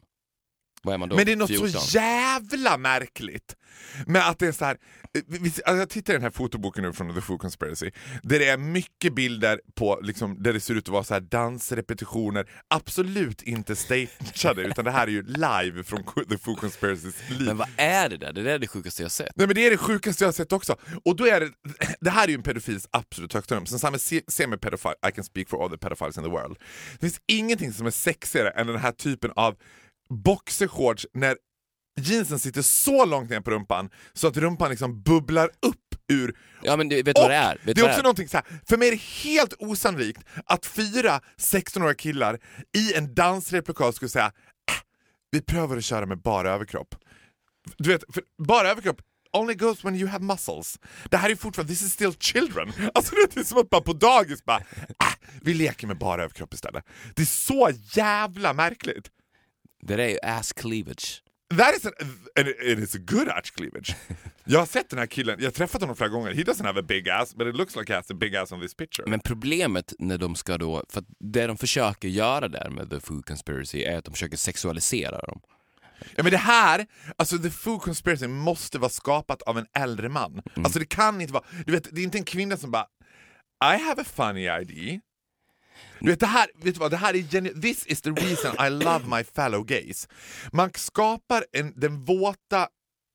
Vad är man då? Men det är något 14? så jävla märkligt med att det är så här. eh, Alltså jag tittar i den här fotoboken nu från The Foo Conspiracy, där det är mycket bilder på, liksom, där det ser ut att vara så här dansrepetitioner, absolut inte stageade, utan det här är ju live från The Foo Conspiracys liv. Men vad är det där? Det där är det sjukaste jag sett. Nej men det är det sjukaste jag har sett också. Och då är det, det här är ju en pedofils absolut högsta nummer. Sen samma se- semi-pedofile, I can speak for all the pedophiles in the world. Det finns ingenting som är sexigare än den här typen av boxershorts när jeansen sitter så långt ner på rumpan så att rumpan liksom bubblar upp ur Ja men du, vet du vad det är? Vet det är också det någonting så här, för mig är det helt osannolikt att fyra 16-åriga killar i en dansreplokal skulle säga äh, vi prövar att köra med bara överkropp. Du vet, för bara överkropp only goes when you have muscles. Det här är fortfarande, this is still children. Alltså det är som att bara på dagis bara, äh, vi leker med bara överkropp istället. Det är så jävla märkligt. Det där är ju ass cleavage. That is an, and it- is a good arch cleavage. Jag har sett den här killen, jag har träffat honom flera gånger. He doesn't have a big ass, but it looks like he has a big ass on this picture. Men problemet när de ska då, för det de försöker göra där med The Food Conspiracy är att de försöker sexualisera dem. Ja men det här, alltså the Foo Conspiracy måste vara skapat av en äldre man. Alltså det kan inte vara, du vet det är inte en kvinna som bara I have a funny idea. Du vet det här, vet du vad, det här är this is the reason I love my fellow gays. Man skapar en, den våta,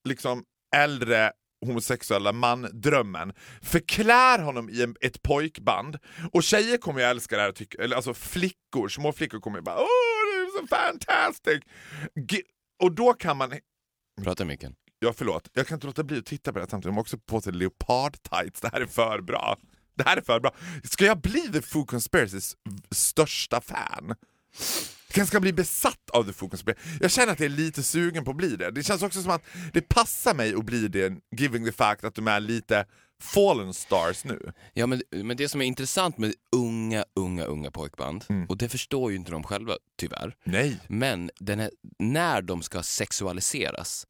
liksom äldre homosexuella man-drömmen, förklär honom i en, ett pojkband och tjejer kommer ju älska det här, och tycka, eller alltså flickor, små flickor kommer ju bara åh det är så fantastic! Ge- och då kan man Prata i micken. Ja förlåt, jag kan inte låta bli att titta på det här samtidigt. De har också på sig leopard-tights, det här är för bra. Det här är för bra. Ska jag bli The Foo Conspiracys största fan? Kanske ska bli besatt av The Foo Conspiracy. Jag känner att jag är lite sugen på att bli det. Det känns också som att det passar mig att bli det, giving the fact att de är lite fallen stars nu. Ja men, men det som är intressant med unga, unga, unga pojkband, Mm. och det förstår ju inte de själva tyvärr, Nej. men den här, när de ska sexualiseras,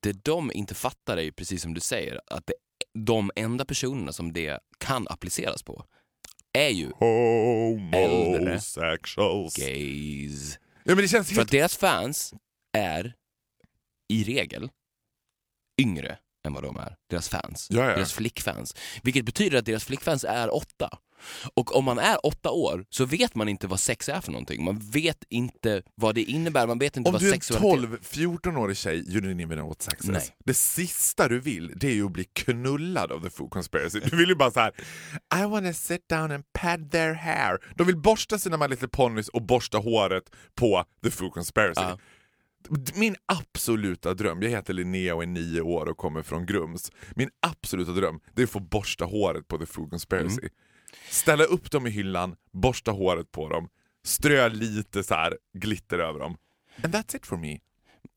det de inte fattar är ju precis som du säger, att det, de enda personerna som det kan appliceras på är ju Homosexuals. gays. Ja, men det känns För helt... att deras fans är i regel yngre vad de är, deras fans. Ja, ja. Deras flickfans. Vilket betyder att deras flickfans är åtta. Och om man är åtta år så vet man inte vad sex är för någonting. Man vet inte vad det innebär, man vet inte Om vad du är en sexualitet 12-14-årig tjej, you didn't even know what sex is. Nej. Det sista du vill, det är ju att bli knullad av the Foo Conspiracy. Du vill ju bara så här: I wanna sit down and pat their hair. De vill borsta sina My Little Ponies och borsta håret på the Foo Conspiracy. Ja. Min absoluta dröm, jag heter Linnea och är nio år och kommer från Grums. Min absoluta dröm det är att få borsta håret på The Food Conspiracy. Mm. Ställa upp dem i hyllan, borsta håret på dem, strö lite så här glitter över dem. And that's it for me.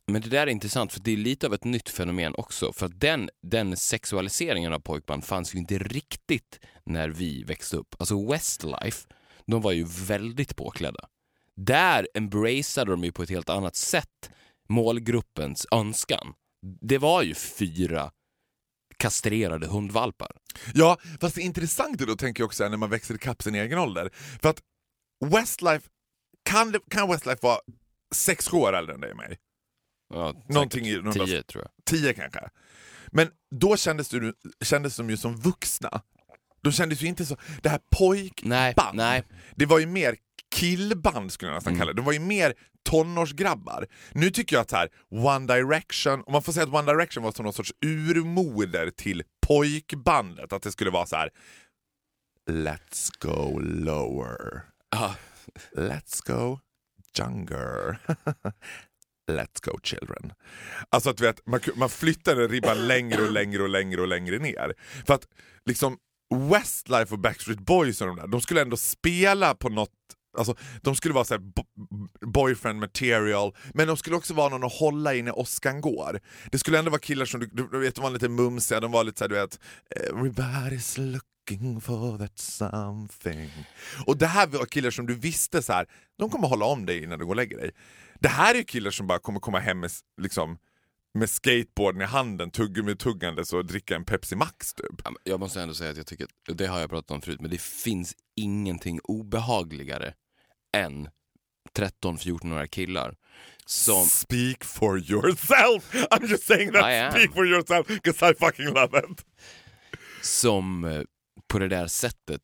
Men det där är intressant för det är lite av ett nytt fenomen också. För den, den sexualiseringen av pojkband fanns ju inte riktigt när vi växte upp. Alltså Westlife, de var ju väldigt påklädda. Där embraceade de ju på ett helt annat sätt målgruppens önskan. Det var ju fyra kastrerade hundvalpar. Ja, fast det intressanta då tänker jag också är när man växer ikapp sin egen ålder. För att Westlife, kan, kan Westlife vara sex år äldre än dig och mig? Ja, Någonting i någon tio tror jag. Tio kanske. Men då kändes, du, kändes de ju som vuxna. De kändes ju inte så... Det här pojkband, Nej, nej. det var ju mer killband skulle jag nästan Mm. kalla det. De var ju mer tonårsgrabbar. Nu tycker jag att här, One Direction, om man får säga att One Direction var som någon sorts urmoder till pojkbandet. Att det skulle vara så här. Let's go lower. Ja. Let's go younger. Let's go children. Alltså att vet, man, man flyttade ribban längre och längre och längre och längre ner. För att liksom Westlife och Backstreet Boys och de där, de skulle ändå spela på något Alltså, de skulle vara så här boyfriend material, men de skulle också vara någon att hålla i när åskan går. Det skulle ändå vara killar som du, du vet, de var lite mumsiga, de var lite såhär du vet Everybody's looking for that something. Och det här var killar som du visste så här, de kommer hålla om dig när du går och lägger dig. Det här är ju killar som bara kommer komma hem med, liksom, med skateboarden i handen, tuggummi tuggandes och dricka en Pepsi Max typ. Jag måste ändå säga att jag tycker, det har jag pratat om förut, men det finns ingenting obehagligare än 13-14-åriga killar som... Speak for yourself! I'm just saying that, speak for yourself, because I fucking love it. som eh, på det där sättet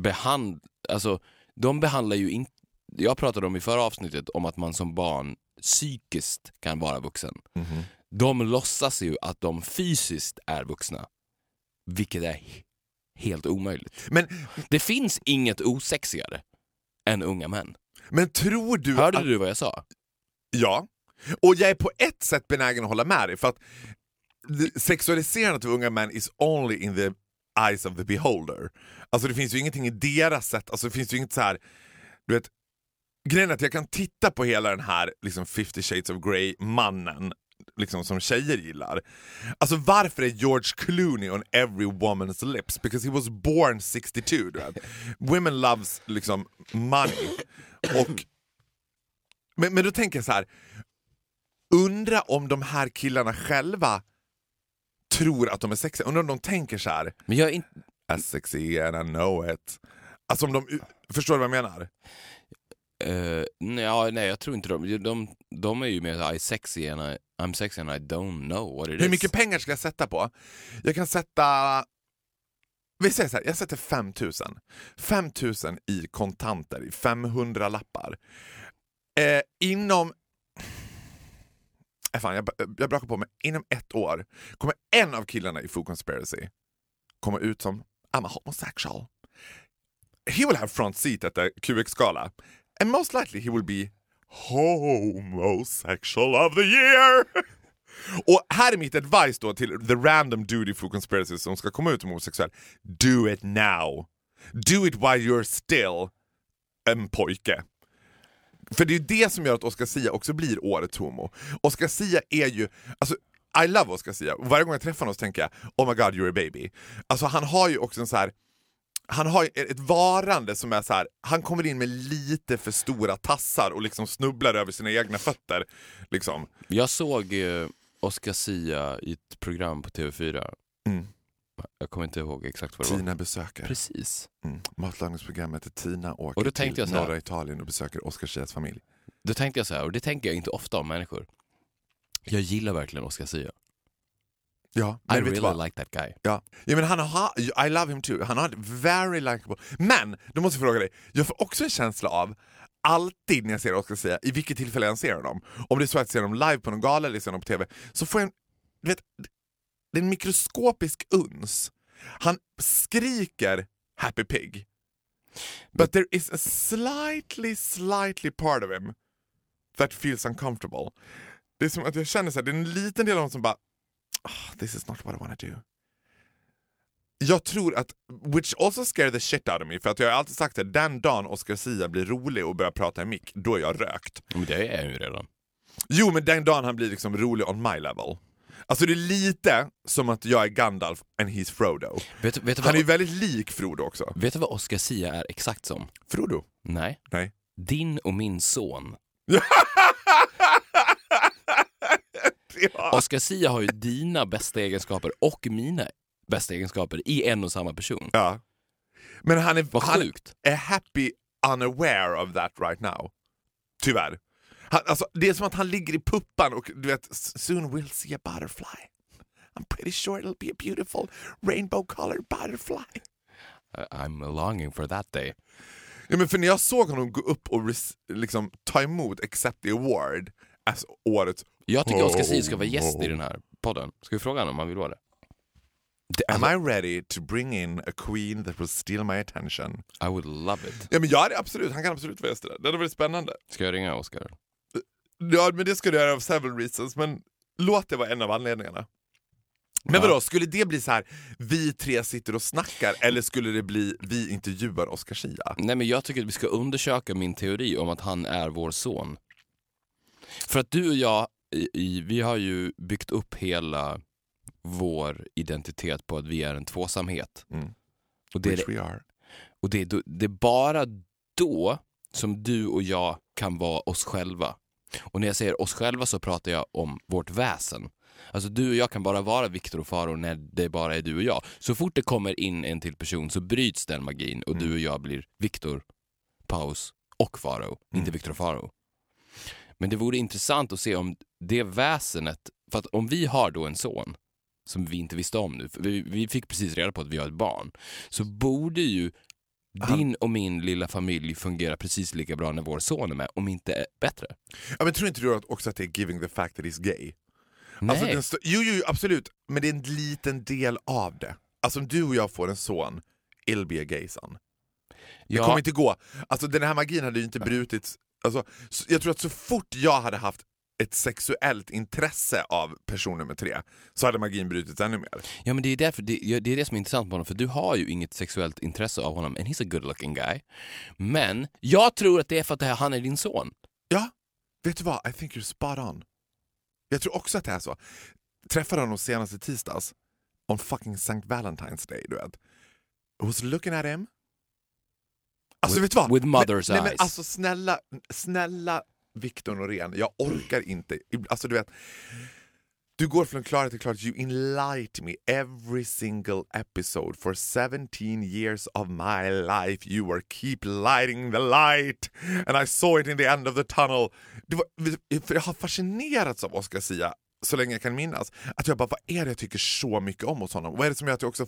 behandlar, alltså de behandlar ju inte, jag pratade om i förra avsnittet om att man som barn psykiskt kan vara vuxen. De låtsas ju att de fysiskt är vuxna, vilket är he- helt omöjligt. Men, Det finns inget osexigare än unga män. men tror du Hörde att... du vad jag sa? Ja. Och jag är på ett sätt benägen att hålla med dig för att sexualiserandet av unga män is only in the eyes of the beholder. Alltså det finns ju ingenting i deras sätt, alltså det finns ju inget så här, du vet, grejen är att jag kan titta på hela den här liksom 50 shades of Grey-mannen liksom som tjejer gillar. Alltså varför är George Clooney on every woman's lips? Because he was born 62. Du vet. Women loves liksom money. Och, men, men då tänker jag så här. undra om de här killarna själva tror att de är sexiga. Undrar om de tänker så här. Men jag är inte... As sexy and I know it. Alltså om de, förstår du vad jag menar? Uh, nej, ja, nej, jag tror inte de. De, de är ju mer I sexy and I, I'm sexy and I don't know what it Hur is. mycket pengar ska jag sätta på? Jag kan sätta... Vi säger så här, jag sätter 5000. 5000 i kontanter, i 500 lappar. Eh, inom... Eh, fan, jag, jag brakar på mig. Inom ett år kommer en av killarna i Food Conspiracy komma ut som I'm a homosexual. He will have front seat at the QX-gala. And most likely he will be homosexual of the year! Och här är mitt advice då till the random duty for Conspiracy som ska komma ut som homosexuell. Do it now. Do it while you're still en pojke. För det är ju det som gör att Oscar Sia också blir årets homo. Oscar Sia är ju, alltså I love Oscar Sia. Varje gång jag träffar honom så tänker jag oh my god you're a baby. Alltså han har ju också en så här han har ett varande som är så här. han kommer in med lite för stora tassar och liksom snubblar över sina egna fötter. Liksom. Jag såg eh, Oscar Sia i ett program på TV4. Mm. Jag kommer inte ihåg exakt vad det var. Tina besöker. Precis. Mm. Matlagningsprogrammet där Tina åker Och då tänkte till jag så här- norra Italien och besöker Oscar Zias familj. Då tänkte jag så här, och det tänker jag inte ofta om människor. Jag gillar verkligen Oscar Sia. Ja, I du vad? really like that guy. Ja. ja men han har, I love him too, han har ett very likable... Men, då måste jag fråga dig, jag får också en känsla av alltid när jag ser Oscar Zia, i vilket tillfälle jag än ser honom, om det är så att jag ser honom live på någon gala eller ser honom på TV, så får jag en, du vet, det är en mikroskopisk uns. Han skriker Happy Pig. But there is a slightly, slightly part of him that feels uncomfortable. Det är som att jag känner så här, det är en liten del av honom som bara "Ah, This is not what I wanna do. Jag tror att, which also scare the shit out of me, för att jag har alltid sagt att den dagen Oscar Sia blir rolig och börjar prata i mick, då är jag rökt. Men det är han ju redan. Jo men den dagen han blir liksom rolig on my level. Alltså det är lite som att jag är Gandalf and he's Frodo. Vet, vet, Han är ju väldigt lik Frodo också. vet du vad Oscar Sia är exakt som? Frodo? Nej. Nej. Din och min son. Ja. Oscar Sia har ju dina bästa egenskaper och mina bästa egenskaper i en och samma person. ja. Men han är, Vad han sjukt. är happy unaware of that right now. Tyvärr. Han, alltså, det är som att han ligger i puppan och du vet, soon we'll see a butterfly. I'm pretty sure it'll be a beautiful rainbow colored butterfly. I'm longing for that day. Ja, men för när jag såg honom gå upp och liksom, ta emot, accept the award as årets Jag tycker Oscar Sia ska vara gäst i den här podden. Ska vi fråga honom om han vill vara det? det Am alltså, I ready to bring in a queen that will steal my attention? I would love it. Ja men ja, det är absolut, han kan absolut vara gäst i det. Det hade varit spännande. Ska jag ringa Oscar? Ja men det ska du göra av several reasons, men låt det vara en av anledningarna. Men Ja. vadå, skulle det bli så här vi tre sitter och snackar eller skulle det bli vi intervjuar Oscar Schia? Nej men jag tycker att vi ska undersöka min teori om att han är vår son. För att du och jag, i, vi har ju byggt upp hela vår identitet på att vi är en tvåsamhet. Mm. Och, det är, Which det, we are. och det, är det är bara då som du och jag kan vara oss själva. Och när jag säger oss själva så pratar jag om vårt väsen. Alltså du och jag kan bara vara Viktor och Faro när det bara är du och jag. Så fort det kommer in en till person så bryts den magin och du och jag blir Viktor, Paus och Faro, inte Viktor och Faro. Men det vore intressant att se om det väsenet, för att om vi har då en son som vi inte visste om nu, för vi, vi fick precis reda på att vi har ett barn, så borde ju din och min lilla familj fungera precis lika bra när vår son är med, om inte bättre. Ja, men tror inte du att också att det är giving the fact that he's gay? Nej. Alltså, den st- jo, jo, absolut, men det är en liten del av det. Alltså om du och jag får en son, it'll be a gay son. Det ja, kommer inte gå. Alltså den här magin hade ju inte brutits. Alltså, jag tror att så fort jag hade haft ett sexuellt intresse av person nummer tre så hade magin brutits ännu mer. ja, men det är, därför, det, det är det som är intressant med honom, för du har ju inget sexuellt intresse av honom, and he's a good looking guy. Men jag tror att det är för att här, han är din son. Ja, vet du vad? I think you're spot on. Jag tror också att det är så. Träffade honom senast i tisdags, on fucking St. Valentine's Day, du vet. I was looking at him. Alltså With- vet du vad? with mother's nej, men eyes. alltså snälla, snälla Victor Norén, jag orkar inte. Alltså du vet, du går från klarhet till klarhet, you enlight me every single episode for 17 years of my life. You were keep lighting the light and I saw it in the end of the tunnel. Det var, för jag har fascinerats av Oscar Sia så länge jag kan minnas. Att jag bara, vad är det jag tycker så mycket om hos honom? Vad är det som gör att jag också,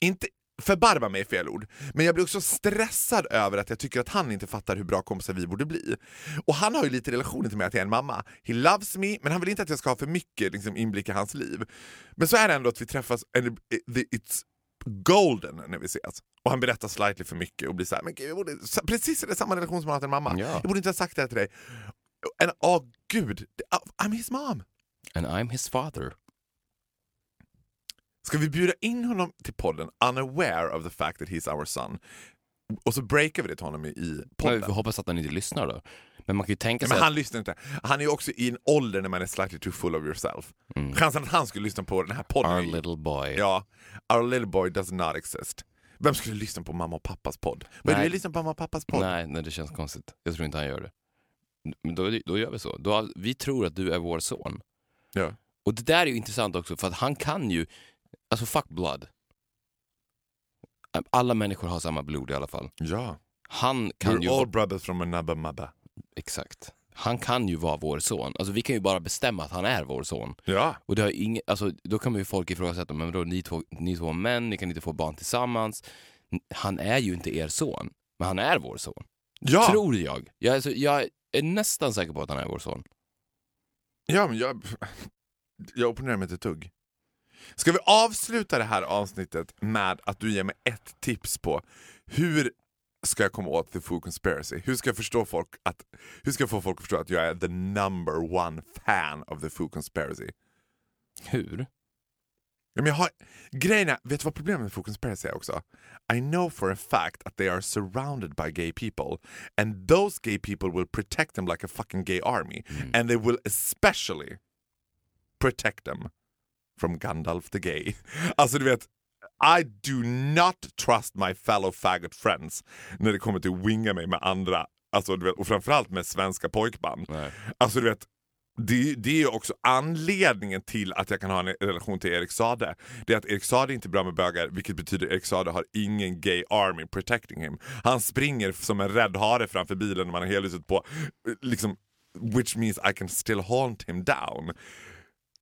inte förbarmar mig är fel ord, men jag blir också stressad över att jag tycker att han inte fattar hur bra kompisar vi borde bli. Och han har ju lite relationer till mig, att jag är en mamma. He loves me, men han vill inte att jag ska ha för mycket liksom, inblick i hans liv. Men så är det ändå att vi träffas, and it- it's golden när vi ses. Och han berättar slightly för mycket och blir så här, men gud, jag borde, precis är det samma relation som han har till en mamma. Ja. Jag borde inte ha sagt det här till dig. And, åh gud, I'm his mom. And I'm his father. Ska vi bjuda in honom till podden unaware of the fact that he's our son? Och så breakar vi det till honom i- i Men podden. vi hoppas att han inte lyssnar då. Men man kan ju tänka sig men att, han lyssnar inte. Han är ju också i en ålder när man är slightly too full of yourself. Chansen att han skulle lyssna på den här podden Mm. our little boy. Ja, our little boy does not exist. Vem skulle lyssna på mamma och pappas podd? Vad är det lyssnar på mamma och pappas podd? Nej, nej, det känns konstigt. Jag tror inte han gör det. Men då, då gör vi så. Då, vi tror att du är vår son. Ja. Och det där är ju intressant också, för att han kan ju, alltså fuck blood. Alla människor har samma blod i alla fall. ja. Han kan We're ju, all brothers from another mother. exakt. Han kan ju vara vår son. Alltså vi kan ju bara bestämma att han är vår son. Ja. Och det har inget, alltså, då kan ju folk ifrågasätta, men då ni två, ni två män, ni kan inte få barn tillsammans. Han är ju inte er son, men han är vår son. Ja. Tror jag. Jag, alltså, jag är nästan säker på att han är vår son. ja, men jag, jag opponerar mig inte ett tugg. Ska vi avsluta det här avsnittet med att du ger mig ett tips på hur ska jag komma åt the food conspiracy? Hur ska jag förstå folk att, hur ska jag få folk att förstå att jag är the number one fan of the food conspiracy? Hur? Ja, men jag har, grejen är, vet du vad problemet med food conspiracy är också? I know for a fact that they are surrounded by gay people and those gay people will protect them like a fucking gay army and they will especially protect them from Gandalf the gay. Alltså du vet, I do not trust my fellow faggot friends när det kommer till att winga mig med andra, alltså, du vet, och framförallt med svenska pojkband. Nej. Alltså du vet, det, det är också anledningen till att jag kan ha en relation till Erik Sade. Det är att Erik Sade inte är bra med bögar, vilket betyder att Erik Sade har ingen gay army protecting him. Han springer som en rädd hare framför bilen när man har helhuset på, liksom, which means I can still haunt him down.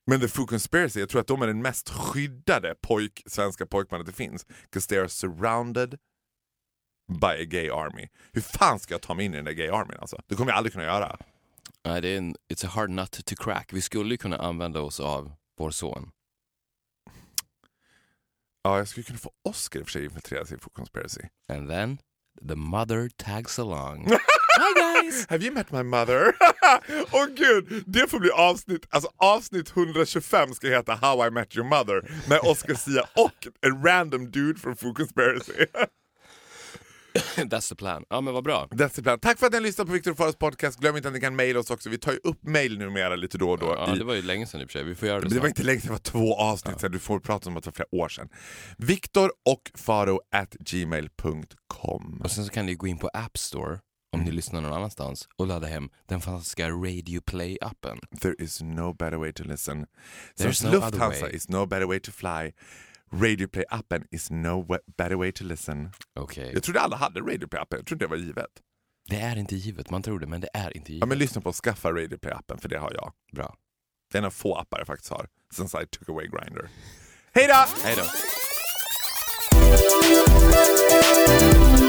Men The Food Conspiracy, jag tror att de är den mest skyddade pojk, svenska pojkbandet det finns. Because they are surrounded by a gay army. Hur fan ska jag ta mig in i den där gay armyn alltså? Det kommer jag aldrig kunna göra. Nej, det är en, it's a hard nut to crack. Vi skulle ju kunna använda oss av vår son. Ja, jag skulle kunna få Oscar i och för sig infiltrera sig i Food Conspiracy. And then the mother tags along. Hi guys! Have you met my mother? Åh gud, det får bli avsnitt, alltså avsnitt 125 ska heta How I Met Your Mother med Oscar Sia och en random dude från Food Conspiracy. That's the plan. Ja, men vad bra. That's the plan. Tack för att ni har lyssnat på Victor Forrest podcast. Glöm inte att ni kan mejla oss också. Vi tar ju upp mejl numera lite då och då. Ja, i- det var ju länge sedan i och för sig. Vi får göra det Men det var inte länge sedan, det var två avsnitt sedan. Du får prata om att det var flera år sedan. Viktor och Faro at gmail.com. Och sen så kan ni gå in på App Store om ni lyssnar någon annanstans och ladda hem den fantastiska Radio Play-appen. There is no better way to listen. There's Since no other Lufthansa is no better way to fly. Radio Play-appen is no better way to listen. Okej. Jag trodde alla hade Radio Play-appen, jag trodde det var givet. Det är inte givet. Man tror det, men det är inte Ja, givet. men lyssna på och skaffa Radio Play-appen, för det har jag. Bra. Det är en av få appar jag faktiskt har, since I took away Grindr. Hej då! Hej då. Ett